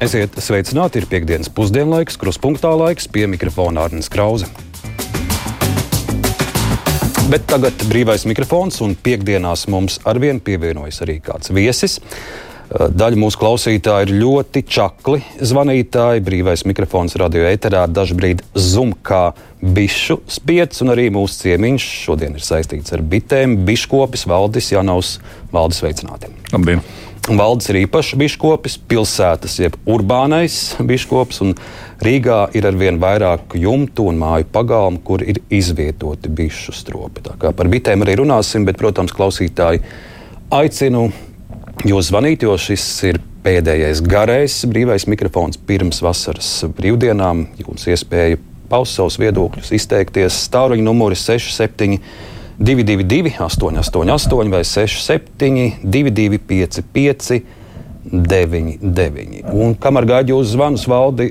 Esiet sveicināti, ir piekdienas pusdienlaiks, kruspunktā laiks, pie mikrofona Arnēs Krause. Bet tagad brīvais mikrofons, un piekdienās mums arvien pievienojas arī kāds viesis. Daļa mūsu klausītāju ir ļoti čakli zvanītāji. Brīvais mikrofons radio ēterā dažkārt zum kā bišu spiedz, un arī mūsu ciemiņš šodien ir saistīts ar bitēm. Biškopis Valdis Janovs, Valdis veicināti. Labdien! Valdes ir īpašs biškopis, pilsētas jeb urbānais biškops, un Rīgā ir arvien vairāk jumtu un māju pagalmu, kur ir izvietoti bišu stropi. Tā kā par bitēm arī runāsim, bet, protams, klausītāji aicinu jūs zvanīt, jo šis ir pēdējais garais brīvais mikrofons pirms vasaras brīvdienām. Jums iespēja paust savus viedokļus, izteikties. Tāruņa numuri 67 222, 888, vai 67, 225, 99. Un kamēr gaidīju uz zvanus, valdi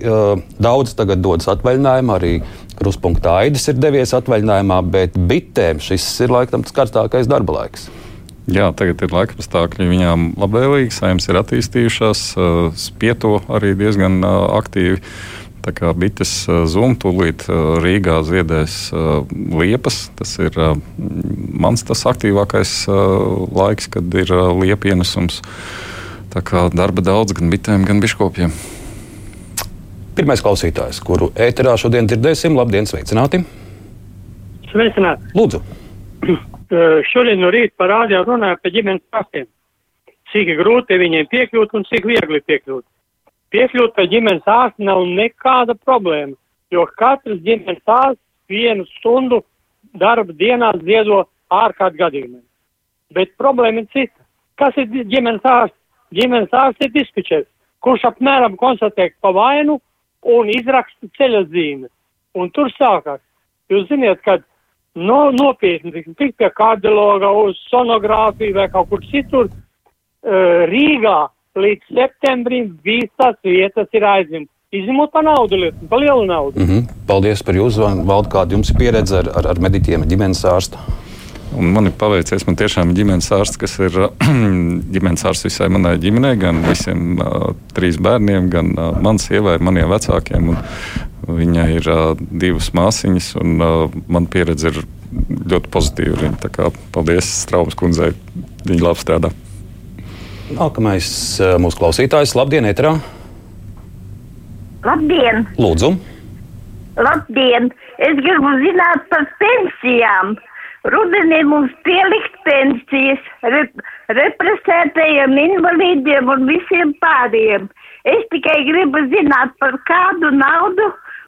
daudz tagad dodas atvaļinājumā, arī kruspunktā Aidis ir devies atvaļinājumā, bet bitēm šis ir laikam tas karstākais darba laiks. Jā, tagad ir laika apstākļi viņām labvēlīgi, saimnes ir attīstījušās, spieto arī diezgan aktīvi. Tā kā bites zūm, tūlīt Rīgā ziedēs liepas. Tas ir mans tas aktīvākais laiks, kad ir liepa ienesums. Tā kā darba daudz gan bitēm, gan biškopiem. Pirmais klausītājs, kuru ēterā šodien dzirdēsim, labdien, sveicināti! Sveicināti! Lūdzu! Šodien no rīta parādījā runāja par ģimenes ārstiem. Cik grūti viņiem piekļūt un cik viegli piekļūt piekļūt pie ģimenes ārsta nav nekāda problēma, jo katrs ģimenes ārsts vienu stundu darba dienā ziedo ārkārt gadījumiem. Bet problēma ir cita. Kas ir ģimenes ārsts? Ģimenes ārsts ir dispečers, kurš apmēram konstatē pa vainu un izraksta ceļa zīmes. Un tur sākās. Jūs ziniet, kad no, nopietni tik pie kardiologa uz sonogrāfiju vai kaut kur citur, uh, Rīgā līdz septembrim visas vietas ir aizņemtas. Izņemot par naudu, lietu, par lielu naudu. Mm -hmm. Paldies par jūsu zvanu. Valda, kāda jums ir pieredze ar, ar, ar meditiem, ģimenes ārstu? Un man ir paveicies, man tiešām ir ģimenes ārsts, kas ir ģimenes ārsts visai manai ģimenei, gan visiem uh, trīs bērniem, gan uh, manas sievai, maniem vecākiem. Viņai ir uh, divas māsiņas, un uh, man pieredze ir ļoti pozitīva. Viņa, kā, paldies Straumas kundzei, viņa labi strādā. Nākamais eh, mūsu klausītājs. Labdien, Eterā! Labdien! Lūdzu! Labdien! Es gribu zināt par pensijām. Rudenī mums pielikt pensijas rep represētajiem invalīdiem un visiem pāriem. Es tikai gribu zināt, par kādu naudu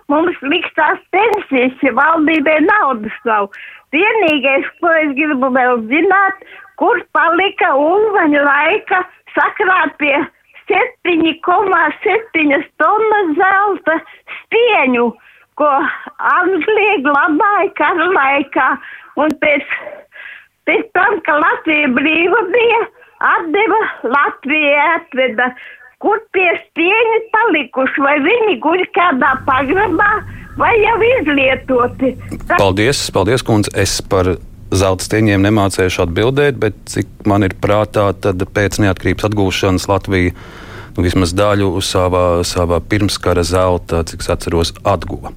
mums liks tās pensijas, ja valdībai naudas nav. Vienīgais, ko es gribu vēl zināt, kur palika ulmaņa laika sakrāt pie 7,7 tonnas zelta spieņu, ko Anglija glabāja kara laikā. Un pēc, pēc tam, ka Latvija brīva bija, atdeva Latvijai atveda, kur tie spieņi palikuši, vai viņi guļ kādā pagrabā, vai jau izlietoti. Paldies, paldies, kundze. Es par zelta stieņiem nemācējuši atbildēt, bet cik man ir prātā, tad pēc neatkarības atgūšanas Latvija nu, vismaz daļu savā, savā pirmskara zelta, cik es atceros, atguva.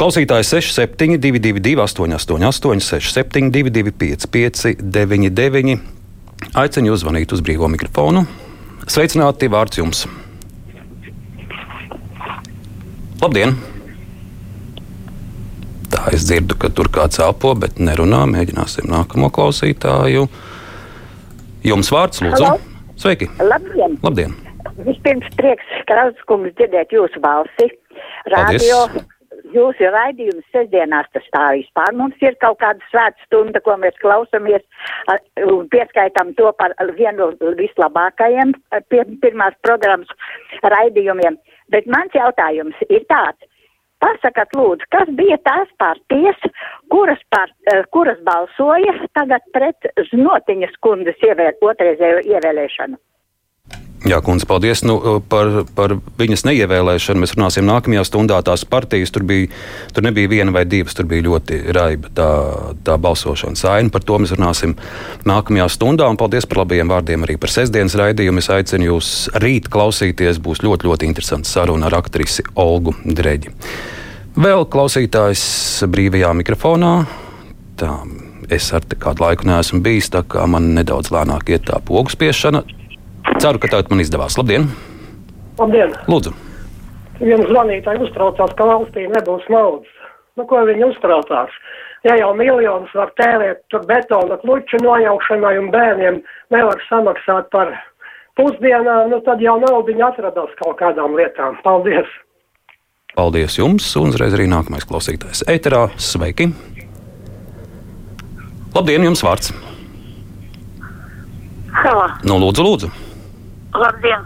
Klausītājs 6722, 888, 672, 559, aicinu jūs zvanīt uz brīvo mikrofonu. Sveicināti, vārds jums! Labdien! Tā es dzirdu, ka tur kāds elpo, bet nerunā. Mēģināsim nākamo klausītāju. Jums vārds, lūdzu. Halo. Sveiki! Labdien! Labdien. Vispirms prieks, Krauskungs, dzirdēt jūsu balsi. Radio, jūsu raidījums sestdienās tas tā vispār. Mums ir kaut kāda svēta stunda, ko mēs klausamies un pieskaitām to par vienu vislabākajiem pirmās programmas raidījumiem. Bet mans jautājums ir tāds Pasakat, lūdzu, kas bija tās partijas, kuras, par, eh, kuras balsoja tagad pret Znotiņas kundas ievēl, otrreizējo ievēlēšanu? Jā, kundze, paldies nu, par, par viņas neievēlēšanu. Mēs runāsim nākamajā stundā. Tās partijas tur, bija, tur nebija viena vai divas, tur bija ļoti raiba tā, tā balsošana saina. Par to mēs runāsim nākamajā stundā. Un paldies par labajiem vārdiem arī par sestdienas raidījumu. Es aicinu jūs rīt klausīties. Būs ļoti, ļoti interesants saruna ar aktrisi Olgu Dreģi. Vēl klausītājs brīvajā mikrofonā. Tā, es ar kādu laiku neesmu bijis, tā kā man nedaudz lēnāk iet tā pogu spiešana. Ceru, ka tagad man izdevās. Labdien! Labdien! Lūdzu! Viens zvanītājs uztraucās, ka valstī nebūs naudas. Nu, ko viņi uztraucās? Ja jau miljonus var tērēt tur betona kluču nojaukšanai un bērniem nevar samaksāt par pusdienām, nu tad jau naudiņa atradās kaut kādām lietām. Paldies! Paldies jums, un uzreiz arī nākamais klausītājs. Eterā, sveiki! Labdien, jums vārds! Halo! Nu, lūdzu, lūdzu! Labdien!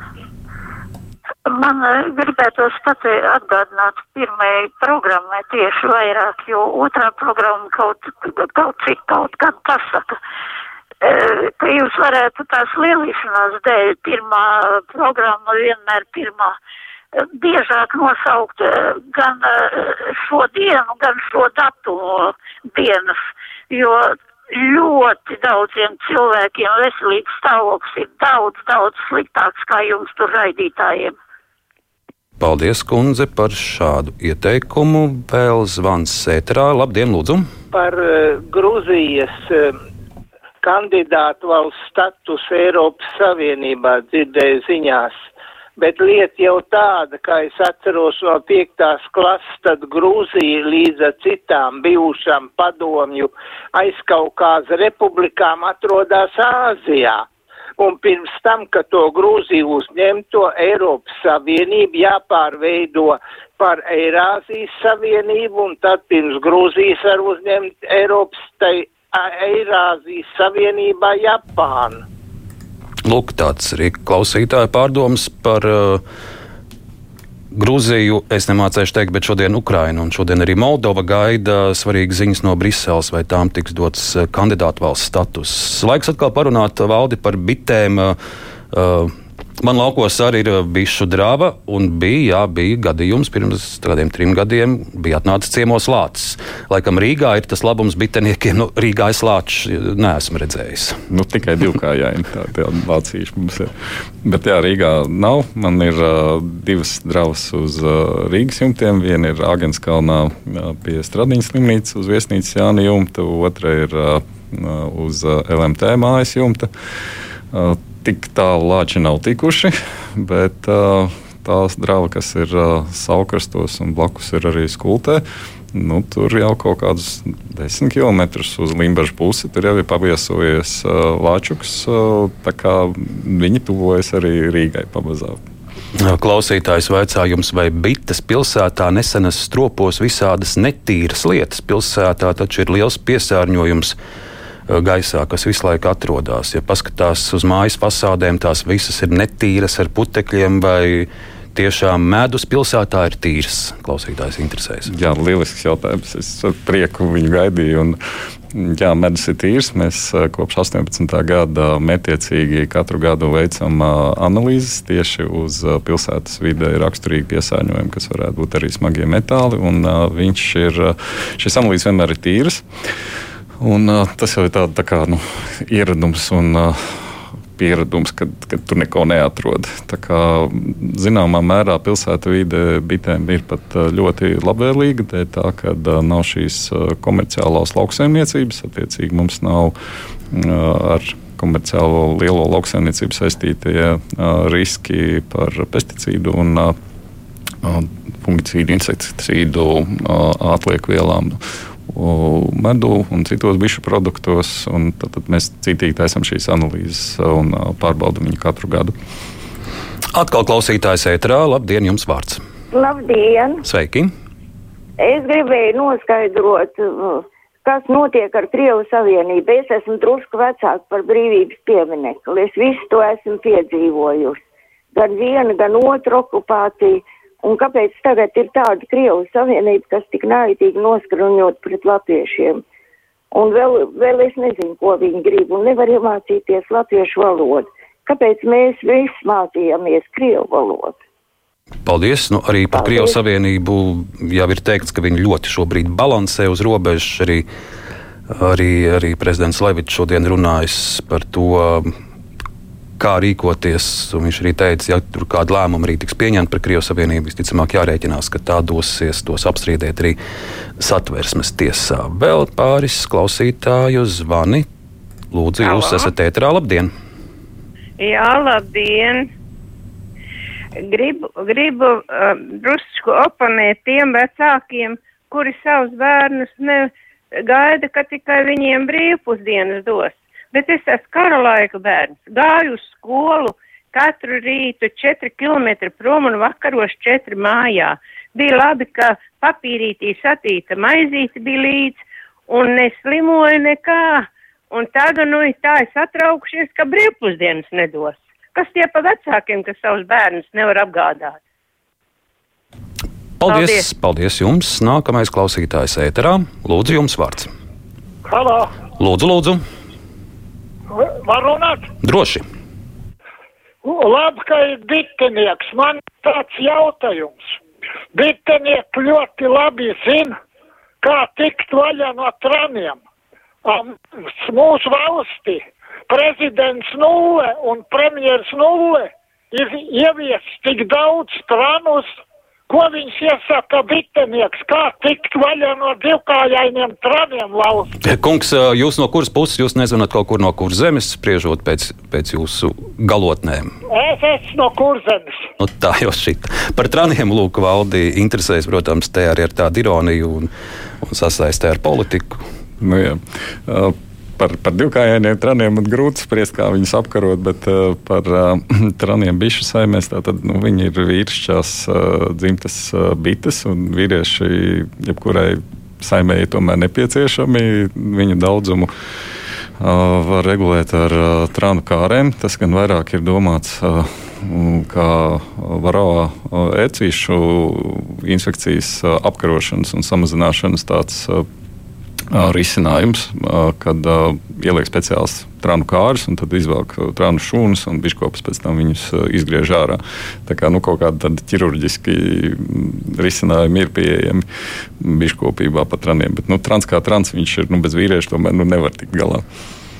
Man uh, gribētos pat atgādināt pirmajai programmai tieši vairāk, jo otrā programma kaut, kaut cik kaut kad pasaka, uh, ka jūs varētu tās lielīšanās dēļ pirmā programma vienmēr pirmā uh, biežāk nosaukt gan šo dienu, gan šo datumu dienas, jo ļoti daudziem cilvēkiem veselības stāvoklis ir daudz, daudz sliktāks kā jums tur raidītājiem. Paldies, kundze, par šādu ieteikumu. Vēl zvans sēterā. Labdien, lūdzu! Par uh, Grūzijas uh, kandidātu valsts statusu Eiropas Savienībā dzirdēju ziņās bet lieta jau tāda, kā es atceros no piektās klases, tad Grūzija līdz citām bijušām padomju aizkaukāza republikām atrodas Āzijā. Un pirms tam, kad to Grūziju uzņemto Eiropas Savienību, jāpārveido par Eirāzijas Savienību, un tad pirms Grūzijas var uzņemt Eiropas, tai Eirāzijas Savienībā Japānu. Lūk, tāds arī klausītāja pārdoms par uh, Grūziju. Es nemācīšu teikt, bet šodien Ukraina un šodien arī Moldova gaida svarīgas ziņas no Briseles, vai tām tiks dots uh, kandidātu valsts status. Laiks atkal parunāt valdi par bitēm. Uh, uh, Man laukos arī ir bijusi drāva, un bija, jā, bija gadījums pirms kādiem trim gadiem, bija atnācis ciemos lācis. Laikam Rīgā ir tas labums biteniekiem, nu, Rīgā es lāču neesmu redzējis. Nu, tikai divkājāji tādi lācīši mums ir. Bet jā, Rīgā nav. Man ir uh, divas dravas uz uh, Rīgas jumtiem. Viena ir Agenskalnā uh, pie Stradiņas slimnīcas uz viesnīcas Jāni jumta, otra ir uh, uz uh, LMT mājas jumta. Uh, tik tālu lāči nav tikuši, bet uh, tās drāva, kas ir uh, saukrastos un blakus ir arī skultē. Nu, tur jau kaut kādus desmit km uz Limbaģa pusi tur jau ir paviesojies uh, Lāčuks. Uh, viņi tuvojas arī Rīgai pamazām. Klausītājs vaicājums, vai bites pilsētā nesenas stropos visādas netīras lietas. Pilsētā taču ir liels piesārņojums. Eh, gaisā, kas visu laiku atrodas. Ja paskatās uz mājas fasādēm, tās visas ir netīras ar putekļiem vai tiešām medus pilsētā ir tīrs? Klausītājs interesēs. Jā, lielisks jautājums. Es ar prieku viņu gaidīju. Un, jā, medus ir tīrs. Mēs eh, kopš 18. gada mērķiecīgi katru gadu veicam eh, analīzes tieši uz pilsētas vidē raksturīgi piesārņojumi, kas varētu būt arī smagie metāli. Un, viņš ir, šis analīzes vienmēr ir tīrs. Un, uh, tas jau ir tāds tā kā, nu, ieradums un uh, pieredums, kad, kad tur neko neatrod. Tā kā, zināmā mērā pilsēta vide bitēm ir pat ļoti labvēlīga, dēļ tā, ka uh, nav šīs uh, komerciālās lauksaimniecības. Attiecīgi mums nav uh, ar komerciālo lielo lauksaimniecību saistītie uh, riski par pesticīdu un uh, fungicīdu, insekticīdu atlieku vielām medu un citos bišu produktos. Un tad, tad mēs citīgi taisām šīs analīzes un pārbaudām viņu katru gadu. Atkal klausītājs ēterā. Labdien, jums vārds! Labdien! Sveiki! Es gribēju noskaidrot, kas notiek ar Krievu Savienību. Es esmu drusku vecāka par brīvības pieminekli. Es visu to esmu piedzīvojusi. Gan vienu, gan otru okupāciju Un kāpēc tagad ir tāda Krievijas Savienība, kas tik naidīgi noskaņot pret latviešiem? Un vēl, vēl es nezinu, ko viņi grib, un nevar iemācīties latviešu valodu. kāpēc mēs visi mācījāmies Krievu valodu. Paldies! Nu, arī par Krievijas Savienību jau ir teikts, ka viņi ļoti šobrīd balansē uz robežas. Arī, arī, arī prezidents Levits šodien runājis par to, kā rīkoties. Viņš arī teica, ja tur kāda lēmuma arī tiks pieņemta par Krievijas Savienību, visticamāk jārēķinās, ka tā dosies tos apstrīdēt arī satversmes tiesā. Vēl pāris klausītāju zvani. Lūdzu, jūs Halo. esat ēterā. Labdien! Jā, labdien! Gribu, gribu um, drusku oponēt tiem vecākiem, kuri savus bērnus ne, gaida, ka tikai viņiem brīvpusdienas dos. Bet es esmu kara laika bērns. Gāju uz skolu katru rītu 4 km prom un vakaros 4 mājā. Bija labi, ka papīrītī satīta maizīte bija līdz un neslimoju nekā. Un tagad, nu, tā es atraukšies, ka brīvpusdienas nedos. Kas tie pa vecākiem, kas savus bērnus nevar apgādāt? Paldies! Paldies. Paldies, paldies jums! Nākamais klausītājs ēterā. Lūdzu, jums vārds. Halo, Lūdzu, lūdzu, var runāt? droši! Labi, ka ir bitinieks. Man tāds jautājums. Bitinieki ļoti labi zina, kā tikt vaļā no traniem. Am, Mūsu valstī prezidents nulle un premjers nulle ir ievies tik daudz tranus, ko viņš iesaka bitinieks, kā tikt vaļā no divkājainiem traniem valstī. Kungs, jūs no kuras puses jūs nezvanāt kaut kur no kuras zemes, spriežot pēc, pēc jūsu galotnēm? Es esmu no kurzemes. Nu, tā jau šī. Par traniem lūk, valdi interesēs, protams, te arī ar tādu ironiju un, un sasaistē ar politiku. Nu, jā. Uh, Par, par divkājainiem traniem man grūti spriest, kā viņus apkarot, bet uh, par uh, traniem bišu saimēs tātad nu, viņi ir vīrišķās uh, dzimtas uh, bites, un vīrieši jebkurai saimēji tomēr nepieciešami viņu daudzumu. Uh, var regulēt ar uh, trānu kārēm. Tas gan vairāk ir domāts uh, kā varā ēcīšu infekcijas apkarošanas un samazināšanas tāds risinājums, kad ieliek speciāls trānu kārus, un tad izvelk trānu šūnas, un biškopas pēc tam viņus izgriež ārā. Tā kā nu, kaut kādi tādi ķirurģiski risinājumi ir pieejami biškopībā pat traniem, bet nu, trans kā trans viņš ir nu, bez vīrieša, tomēr nu, nevar tikt galā.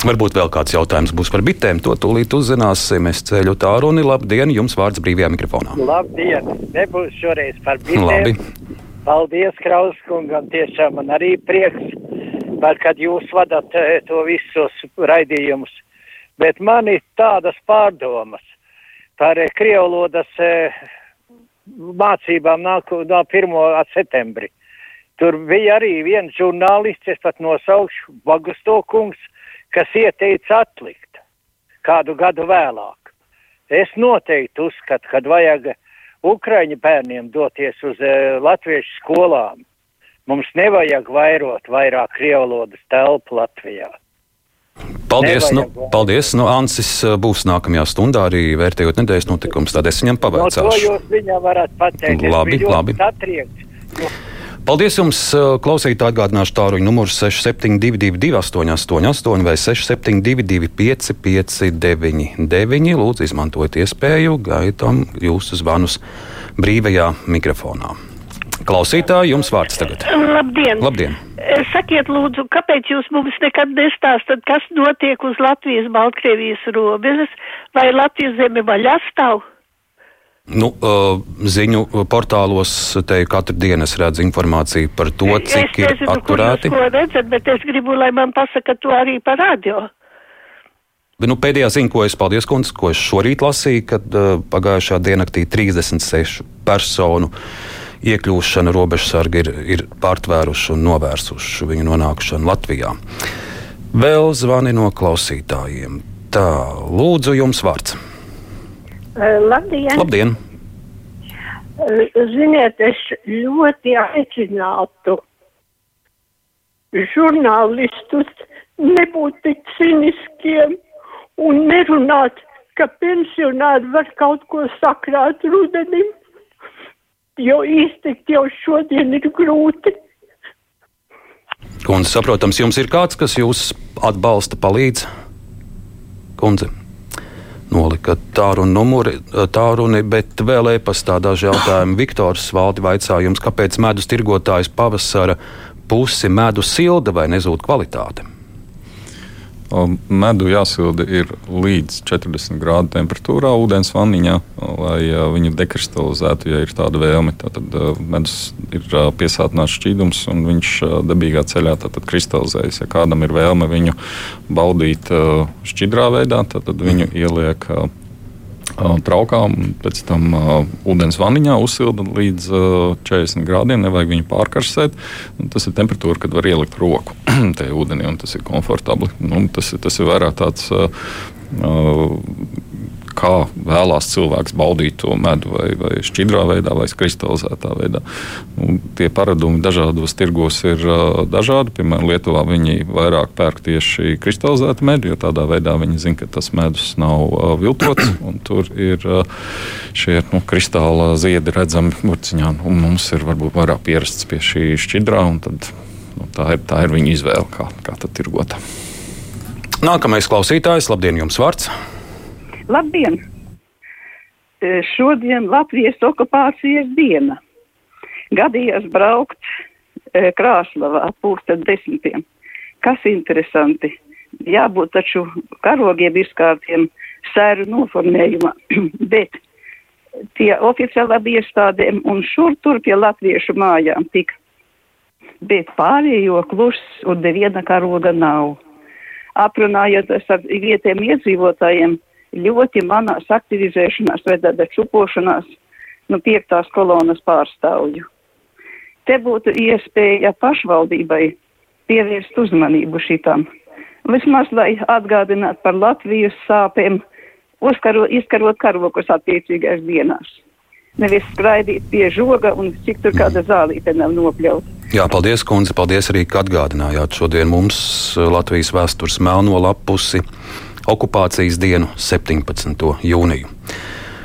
Varbūt vēl kāds jautājums būs par bitēm. To tūlīt uzzināsim. Es ceļu tālu un labdien, jums vārds brīvajā mikrofonā. Labdien! Nebūs šoreiz par bitēm. Labi. Paldies, Krauskungam. Tiešām man arī prieks, par, kad jūs vadat eh, to visus raidījumus. Bet man ir tādas pārdomas par eh, krievlodas eh, mācībām nāku no 1. septembri. Tur bija arī viens žurnālists, es pat nosaukšu Bagusto kungs, kas ieteica atlikt kādu gadu vēlāk. Es noteikti uzskatu, kad vajag Ukraiņu bērniem doties uz uh, latviešu skolām. Mums nevajag vairot vairāk krievlodas telpu Latvijā. Paldies! Nu, Nevajag. paldies. Nu, Ansis uh, būs nākamajā stundā arī vērtējot nedēļas notikumus. Tad es viņam No to pavaicāšu. jūs viņam varat pateikt. Labi, labi. Satriekts. Paldies jums, uh, klausītāji, atgādināšu tāruņu numuru 6722, 888 vai 672, 559, Lūdzu, izmantojiet iespēju, gaidām jūsu zvanus brīvajā mikrofonā. Klausītāji, jums vārds tagad. Labdien! Labdien! Sakiet, lūdzu, kāpēc jūs mums nekad nestāstat, kas notiek uz Latvijas-Baltkrievijas robežas, vai Latvijas zeme vaļā stāv? Nu, uh, ziņu portālos te katru dienu es redzu informāciju par to, cik es ir nezinu, atturēti. Kur jūs to redzat, bet es gribu, lai man pasaka to arī par radio. Nu, pēdējā ziņa, ko es paldies, kundze, ko es šorīt lasīju, kad uh, pagājušā diennaktī 36 personu iekļūšanu robežsargi ir, ir pārtvēruši un novērsuši viņu nonākšanu Latvijā. Vēl zvani no klausītājiem. Tā, lūdzu, jums vārds. Labdien! Labdien! Ziniet, es ļoti aicinātu žurnālistus nebūt tik ciniskiem un nerunāt, ka pensionāri var kaut ko sakrāt rudenim, jo iztikt jau šodien ir grūti. Kundze, saprotams, jums ir kāds, kas jūs atbalsta, palīdz? Kundze. nolika tālruni numuri, tālruni, bet vēl e-pastā daži jautājumi. Viktors Valdi vaicā jums, kāpēc medus tirgotājs pavasara pusi medu silda vai nezūd kvalitāte? Medu jāsilda ir līdz 40 grādu temperatūrā, ūdens vaniņā, lai viņu dekristalizētu, ja ir tāda vēlme. Tad medus ir piesātināts šķīdums, un viņš dabīgā ceļā kristalizējas. Ja kādam ir vēlme viņu baudīt šķidrā veidā, tad viņu ieliek traukā un pēc tam uh, ūdens vaniņā uzsilda līdz uh, 40 grādiem. Nevajag viņu pārkarsēt. Tas ir temperatūra, kad var ielikt roku tajā ūdenī, un tas ir komfortabli. Nu, tas, tas ir vairāk tāds. Uh, kā vēlās cilvēks baudīt to medu, vai, vai šķidrā veidā, vai kristalizētā veidā. Nu, tie paradumi dažādos tirgos ir uh, dažādi. Piemēram, Lietuvā viņi vairāk pērk tieši kristalizētu medu, jo tādā veidā viņi zina, ka tas medus nav uh, viltots. Tur ir uh, šie nu, kristāla ziedi redzami burciņā. Mums ir varbūt vairāk pierasts pie šī šķidrā. Tad, nu, tā, ir, tā ir viņa izvēle, kā, kā tad tirgot. Nākamais klausītājs, labdien, jums vārds! Labdien! E, šodien Latvijas okupācijas diena. Gadījās braukt e, Krāslavā pulksten desmitiem. Kas interesanti, jābūt taču karogiem izkārtiem sēru noformējumā, bet tie oficiālām iestādēm un šur tur pie latviešu mājām tika. Bet pārējo kluss un neviena karoga nav. Aprunājoties ar vietiem iedzīvotājiem, ļoti manās aktivizēšanās, vai tāda čupošanās, nu, piektās kolonas pārstāvju. Te būtu iespēja pašvaldībai pievērst uzmanību šitam. Vismaz, lai atgādinātu par Latvijas sāpēm, uzkaro, izkarot karokus attiecīgās dienās. Nevis skraidīt pie žoga un cik tur kāda zālīte nav nopļauta. Jā, paldies, kundze. Paldies arī, ka atgādinājāt šodien mums Latvijas vēstures melno lapusi okupācijas dienu, 17. jūniju.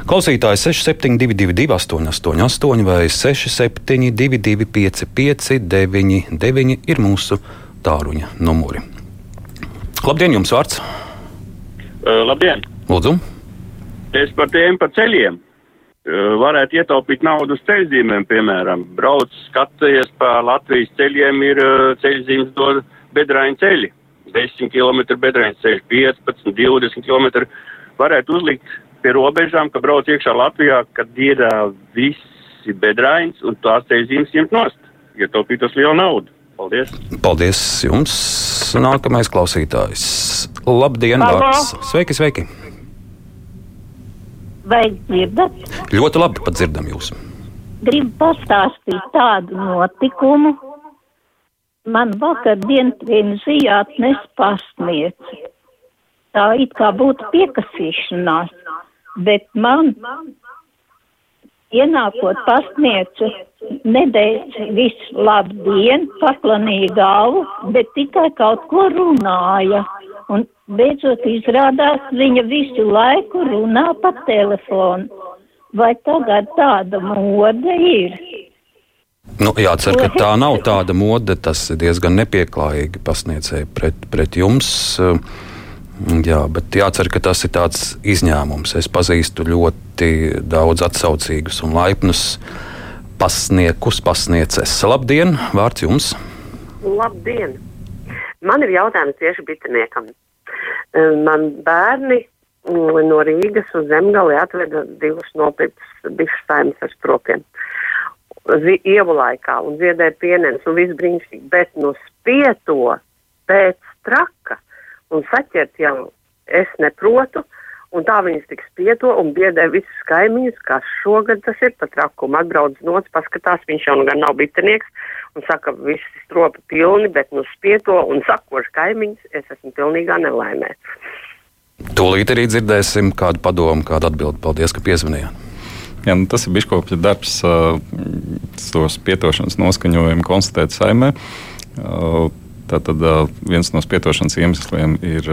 Klausītāji 6722, 888, vai 672, 559, 9 ir mūsu tāluņa numuri. Labdien, jums vārds! Uh, labdien! Lūdzu! Es par tiem pa ceļiem. Uh, varētu ietaupīt naudu uz ceļzīmēm, piemēram, brauc, skaties pa Latvijas ceļiem, ir uh, ceļzīmes dod bedraiņu ceļi. 10 km bedrēns ceļš, 15, 20 km varētu uzlikt pie robežām, ka brauc iekšā Latvijā, kad ir uh, visi bedrains un tās ceļzīmes ņemt nost, ja taupītos lielu naudu. Paldies! Paldies jums! Nākamais klausītājs. Labdien, vārds! Sveiki, sveiki! Vai dzirdat? Ļoti labi pat dzirdam jūs. Gribu pastāstīt tādu notikumu, man vakardien viena zījātnes pasniedz. Tā it kā būtu piekasīšanās, bet man ienākot pasniedzu nedēļas viss labdien, paklanīja galvu, bet tikai kaut ko runāja. Un beidzot izrādās, viņa visu laiku runā pa telefonu. Vai tagad tāda mode ir? Nu, jācer, ka tā nav tāda mode. Tas ir diezgan nepieklājīgi pasniedzēji pret, pret jums. Jā, bet jācer, ka tas ir tāds izņēmums. Es pazīstu ļoti daudz atsaucīgus un laipnus pasniekus, pasnieces. Labdien, vārds jums! Labdien! Man ir jautājums tieši bitiniekam. Man bērni mm, no Rīgas uz Zemgali atveda divus nopirktus bišu saimes ar stropiem. Uh, ievu laikā un ziedēja pienenes un viss brīnišķīgi, bet no spieto pēc traka un saķert jau es neprotu, un tā viņas tik spieto un biedē visus kaimiņus, kas šogad tas ir pa trakumu. Atbrauc nots, paskatās, viņš jau nu gan nav bitinieks, un saka, visi stropi pilni, bet no spieto un sakoši kaimiņus, es esmu pilnīgā nelaimē. Tūlīt arī dzirdēsim kādu padomu, kādu atbildi. Paldies, ka piezvanījāt! Jā, nu, tas ir biškopja darbs, tos pietošanas noskaņojumu konstatēt saimē. Tātad viens no spietošanas iemesliem ir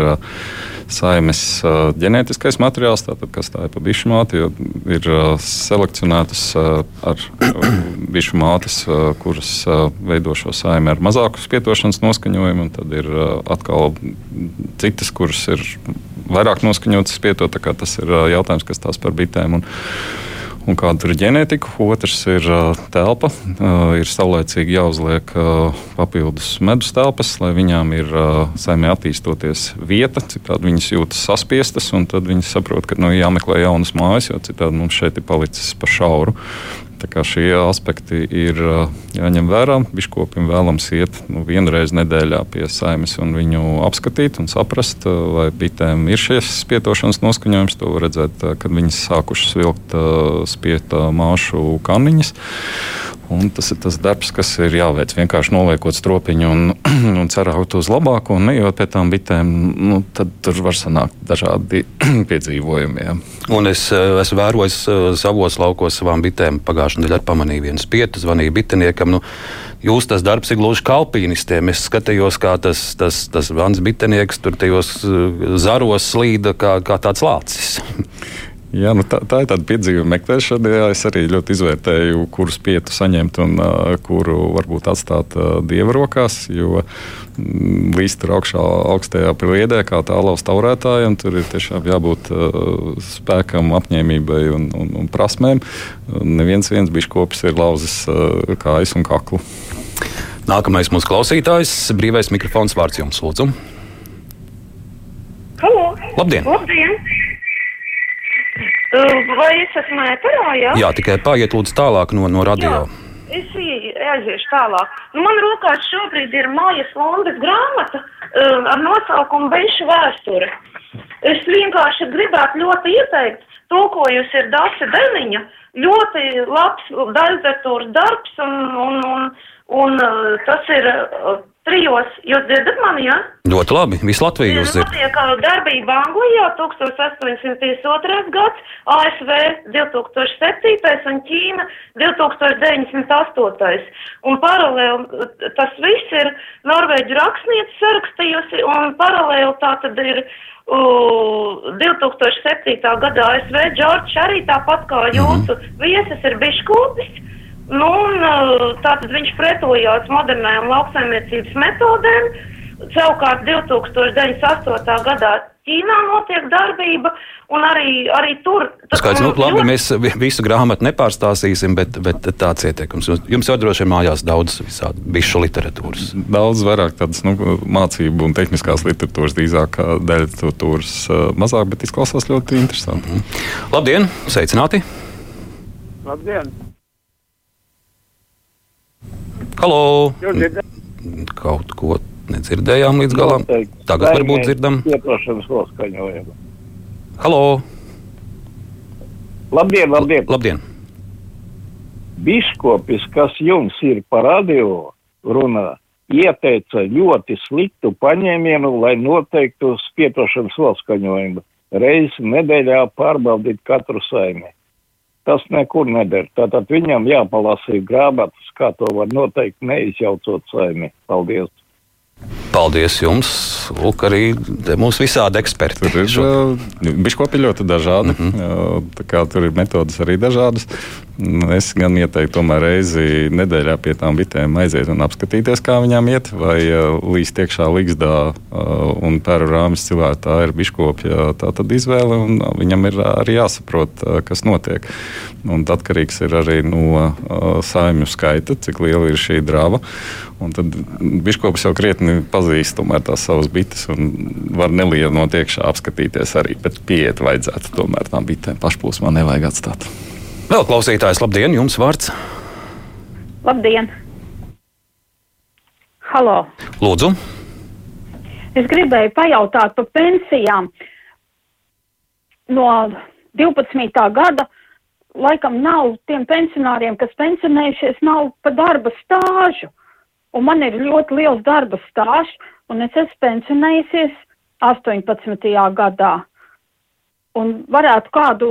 saimes ģenētiskais materiāls, tātad, kas tā ir pa bišu māti, jo ir selekcionētas ar bišu mātes, kuras veido šo saimi ar mazāku spietošanas noskaņojumu, un tad ir atkal citas, kuras ir vairāk noskaņotas spietot. Tas ir jautājums, kas tās par bitēm. Un, un kāda ir ģenētika. Otrs ir telpa. Ir saulēcīgi jāuzliek papildus medus telpas, lai viņām ir saimē attīstoties vieta. Citādi viņas jūtas saspiestas, un tad viņas saprot, ka nu, jāmeklē jaunas mājas, jo citādi mums šeit ir palicis par šauru. Šie aspekti ir jāņem vērā. Biškopim vēlams iet nu, vienu reizi nedēļā pie saimnes un viņu apskatīt un saprast, vai bitēm ir šis spietošanas noskaņojums. To var redzēt, kad viņas sākušas vilkt spieta māšu kaniņas. Un tas ir tas darbs, kas ir jāveic. Vienkārši noliekot stropiņu un, un cerēt uz labāko, un nejot pie tām bitēm, nu, tad tur var sanākt dažādi piedzīvojumi. Jā. Un es esmu vērojis savos laukos savām bitēm. Pagājušajā nedēļā pamanīju vienu spietu, zvanīju biteniekam. Nu, Jūs tas darbs ir gluži kā alpīnistiem. Es skatījos, kā tas, tas, tas vans bitenieks tur tajos zaros slīda kā, kā tāds lācis. Jā, nu tā, tā ir tāda piedzīvuma meklēšana. Jā, es arī ļoti izvērtēju, kurus pietu saņemt un uh, kuru varbūt atstāt uh, dieva rokās. Jo mm, līdz tur augšā, augstajā pliedē, kā tālaus taurētājiem, tur ir tiešām jābūt uh, spēkam, apņēmībai un, un, un prasmēm. Neviens viens biškopis ir lauzis uh, kājas un kaklu. Nākamais mūsu klausītājs, brīvais mikrofons vārds jums, lūdzu. Halo! Labdien! Labdien. Vai es esmu ēterā? Jā? jā, tikai pāriet lūdzu tālāk no, no radio. Jā. Es aiziešu tālāk. Nu, man rokās šobrīd ir Mājas Londas grāmata uh, ar nosaukumu Benšu vēsture. Es vienkārši gribētu ļoti ieteikt, tulkojusi ir Dāsa Deliņa, ļoti labs daļdatūras darbs un, un, un, un uh, tas ir uh, trijos. Jūs dzirdat mani, jā? Ja? Ļoti labi. Visu Latviju jūs dzirdat. Notiek darbība Anglijā 1852. gads, ASV 2007. un Ķīna 2098. Un paralēli tas viss ir Norvēģu rakstniece sarakstījusi, un paralēli tā tad ir uh, 2007. gadā ASV Džordžs arī tāpat kā jūsu mm -hmm. viesis ir biškopis. Nu, un, tātad viņš pretojās modernajām lauksaimniecības metodēm. Savukārt 2098. gadā Ķīnā notiek darbība, un arī, arī tur. Skaidrs, nu, labi, mēs visu grāmatu nepārstāstīsim, bet, bet tāds ieteikums. Jums jau droši vien mājās daudz visādi bišu literatūras. Daudz vairāk tādas nu, mācību un tehniskās literatūras, drīzāk daļa literatūras mazāk, bet izklausās ļoti interesanti. Mm -hmm. Labdien, sveicināti! Labdien! Halo! Kaut ko nedzirdējām līdz galam. Tagad varbūt dzirdam. Ieprošanas noskaņojumu. Halo! Labdien, labdien! labdien. Biskopis, kas jums ir par radio runā, ieteica ļoti sliktu paņēmienu, lai noteiktu spietošanas noskaņojumu. Reizi nedēļā pārbaudīt katru saimē tas nekur neder. Tātad viņam jāpalasa grāmatas, kā to var noteikt, neizjaucot saimi. Paldies! Paldies jums! Lūk, arī mums visādi eksperti. Tur ir biškopi ļoti dažādi. Mm -hmm. Tur ir metodas arī dažādas. Es gan ieteiktu tomēr reizi nedēļā pie tām bitēm aiziet un apskatīties, kā viņām iet. Vai līdz tiekšā līgzdā un pēru rāmis cilvēkā tā ir biškopja tā tad izvēle. Viņam ir arī jāsaprot, kas notiek. Un atkarīgs ir arī no saimju skaita, cik liela ir šī drāva. Un tad biškops jau krietni pazīst tās savas bites un var nelienot iekšā apskatīties arī. Bet pieiet vajadzētu tomēr tām bitēm pašplūsmā nevajag atstāt. Vēl klausītājs, labdien, jums vārds. Labdien! Halo! Lūdzu! Es gribēju pajautāt par pensijām. No 12. gada laikam nav tiem pensionāriem, kas pensionējušies, nav pa darba stāžu. Un man ir ļoti liels darba stāsts, un es esmu pensionējusies 18. gadā. Un varētu kādu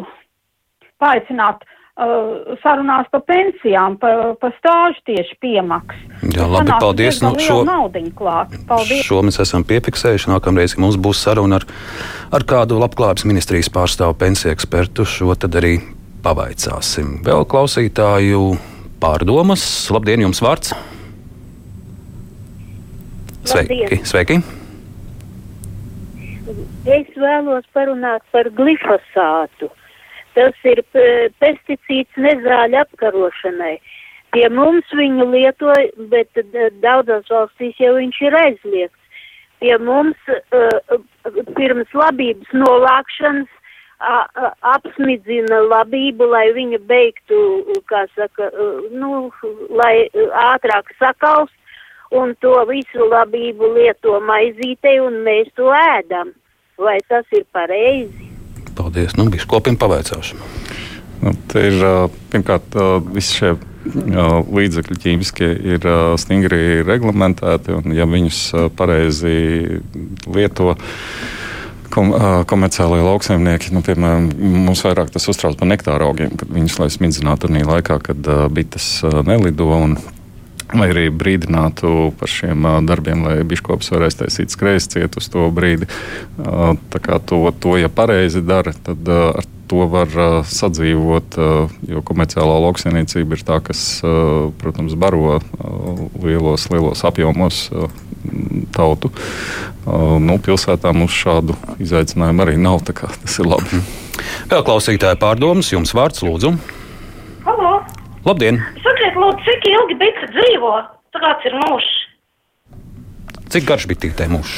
paaicināt uh, sarunās par pensijām, par pa stāžu tieši piemaksas. Jā, labi, Sanāk, paldies. Nu, šo, paldies. šo mēs esam piefiksējuši. Nākamreiz, kad mums būs saruna ar, ar kādu labklājības ministrijas pārstāvu pensiju ekspertu, šo tad arī pavaicāsim. Vēl klausītāju pārdomas. Labdien, jums vārds! Sveiki! Sveiki. Es vēlos parunāt par glifosātu. Tas ir p- pesticīds nezāļu apkarošanai. Pie mums viņu lietoja, bet d- daudzās valstīs jau viņš ir aizliegts. Pie mums uh, pirms labības novākšanas a- a- apsmidzina labību, lai viņa beigtu, kā saka, nu, lai ātrāk sakalst, un to visu labību lieto maizītei, un mēs to ēdam. Vai tas ir pareizi? Paldies. Nu, biškopim pavaicāšu. Nu, te ir pirmkārt visi šie līdzekļi ķīmiskie ir stingri reglamentēti, un ja viņus pareizi lieto. Kom, komerciālajie lauksaimnieki, nu, piemēram, mums vairāk tas uztrauc par nektāra augiem, kad viņus lai smidzinātu arī laikā, kad uh, bites uh, nelido. Un, Vai arī brīdinātu par šiem darbiem, lai biškops varēs taisīt skrējas ciet uz to brīdi. Tā kā to, to ja pareizi dara, tad ar to var sadzīvot, jo komerciālā lauksaimniecība ir tā, kas, protams, baro lielos, lielos apjomos tautu. Nu, pilsētā mums šādu izaicinājumu arī nav, tā kā tas ir labi. Vēl klausītāji pārdomas, jums vārds lūdzu. Halo! Labdien! Sakiet, lūdzu, cik ilgi bites dzīvo? Kāds ir mūžs? Cik garš bija tītē mūžs?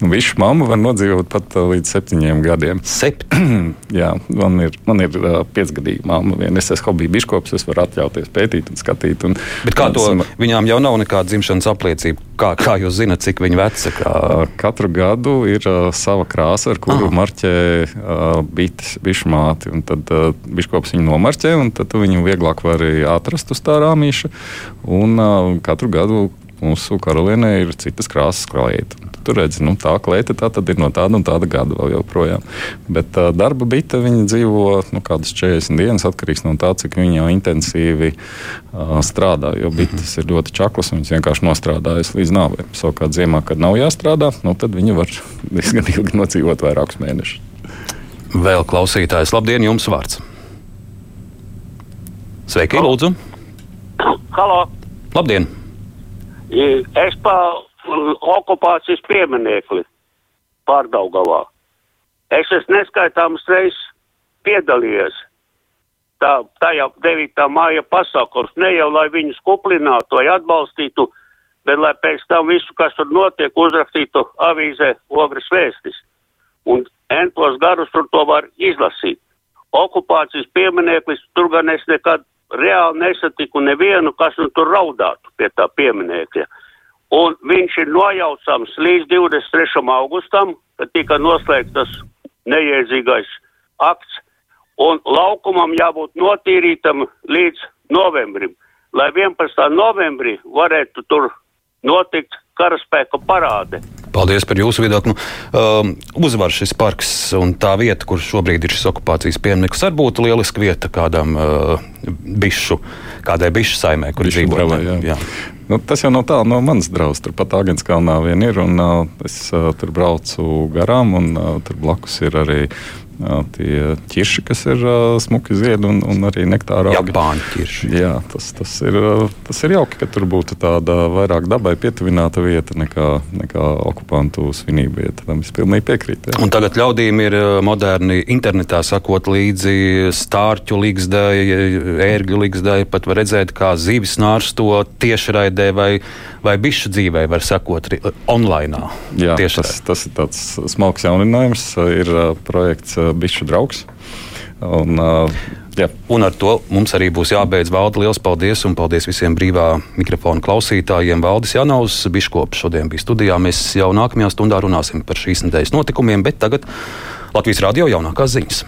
Nu, Visu mammu var nodzīvot pat uh, līdz septiņiem gadiem. Septiņi? Jā, man ir, man ir uh, piecgadīga mamma. Vien. Es esmu hobija biškops, es varu atļauties pētīt un skatīt. Un, Bet kā to un, viņām jau nav nekāda dzimšanas apliecība? Kā, kā jūs zināt, cik viņi veca? Kā... Katru gadu ir uh, sava krāsa, ar kuru Ah. marķē uh, bites, bišu māti. un Tad uh, biškops viņu nomarķē, un tad viņu vieglāk var atrast uz tā rāmīša. Un uh, katru gadu mūsu karalienē ir citas krāsas klēta. Tur redzi, nu, tā klēta tā ir no tāda un tāda gada vēl joprojām. Bet uh, darba bita dzīvo nu, kādas 40 dienas, atkarīgs no tā, cik viņa jau intensīvi uh, strādā. Jo bites ir ļoti čaklas, un viņas vienkārši nostrādājas līdz nāvei. Savukārt ziemā, kad nav jāstrādā, nu, tad viņa var diezgan ilgi nodzīvot vairākus mēnešus. Vēl klausītājs, labdien, jums vārds. Sveiki, lūdzu! Halo! Labdien! Es pa okupācijas pieminekli pārdaugavā. Es esmu neskaitāmas reizes piedalījies tā, tajā 9. māja pasākums. Ne jau lai viņus kuplinātu vai atbalstītu, bet lai pēc tam visu, kas tur notiek, uzrakstītu avīzē ogres vēstis. Un entos garus tur to var izlasīt. Okupācijas piemineklis, tur gan es nekad reāli nesatiku nevienu, kas nu tur raudātu pie tā pieminekļa. Un viņš ir nojaucams līdz 23. augustam, kad tika noslēgts tas neiedzīgais akts, un laukumam jābūt notīrītam līdz novembrim, lai 11. novembrī varētu tur notikt karaspēka parāde. Paldies par jūsu viedokli. Um, uzvar šis parks un tā vieta, kur šobrīd ir šis okupācijas piemineklis, arī būtu lieliska vieta kādam uh, bišu, kādai bišu saimē, kur dzīvo. Nu, tas jau nav tālu no manas draudzes. Turpat Agenskalnā vien ir. Un, uh, es uh, tur braucu garām, un uh, tur blakus ir arī tie ķirši, kas ir uh, smuki ziedi un, un arī nektāra augi. Japāņu ķirši. Jā, tas, tas, ir, tas ir jauki, ka tur būtu tāda vairāk dabai pietuvināta vieta nekā, nekā okupantu svinību vieta. Tam es pilnīgi piekrītu. Un tagad ļaudīm ir moderni internetā sakot līdzi stārķu līgzdai, ērgļu līgzdai, pat var redzēt, kā zivis nārsto tiešraidē vai, vai bišu dzīvē var sakot online. Jā, tas, tas ir tāds smalks jauninājums. Ir uh, projekts uh, Bišu draugs. Un, uh, jā. Un ar to mums arī būs jābeidz. Valdi, liels paldies un paldies visiem brīvā mikrofona klausītājiem. Valdis Janovs, Biškops šodien bija studijā. Mēs jau nākamajā stundā runāsim par šīs nedēļas notikumiem, bet tagad Latvijas radio jaunākās ziņas.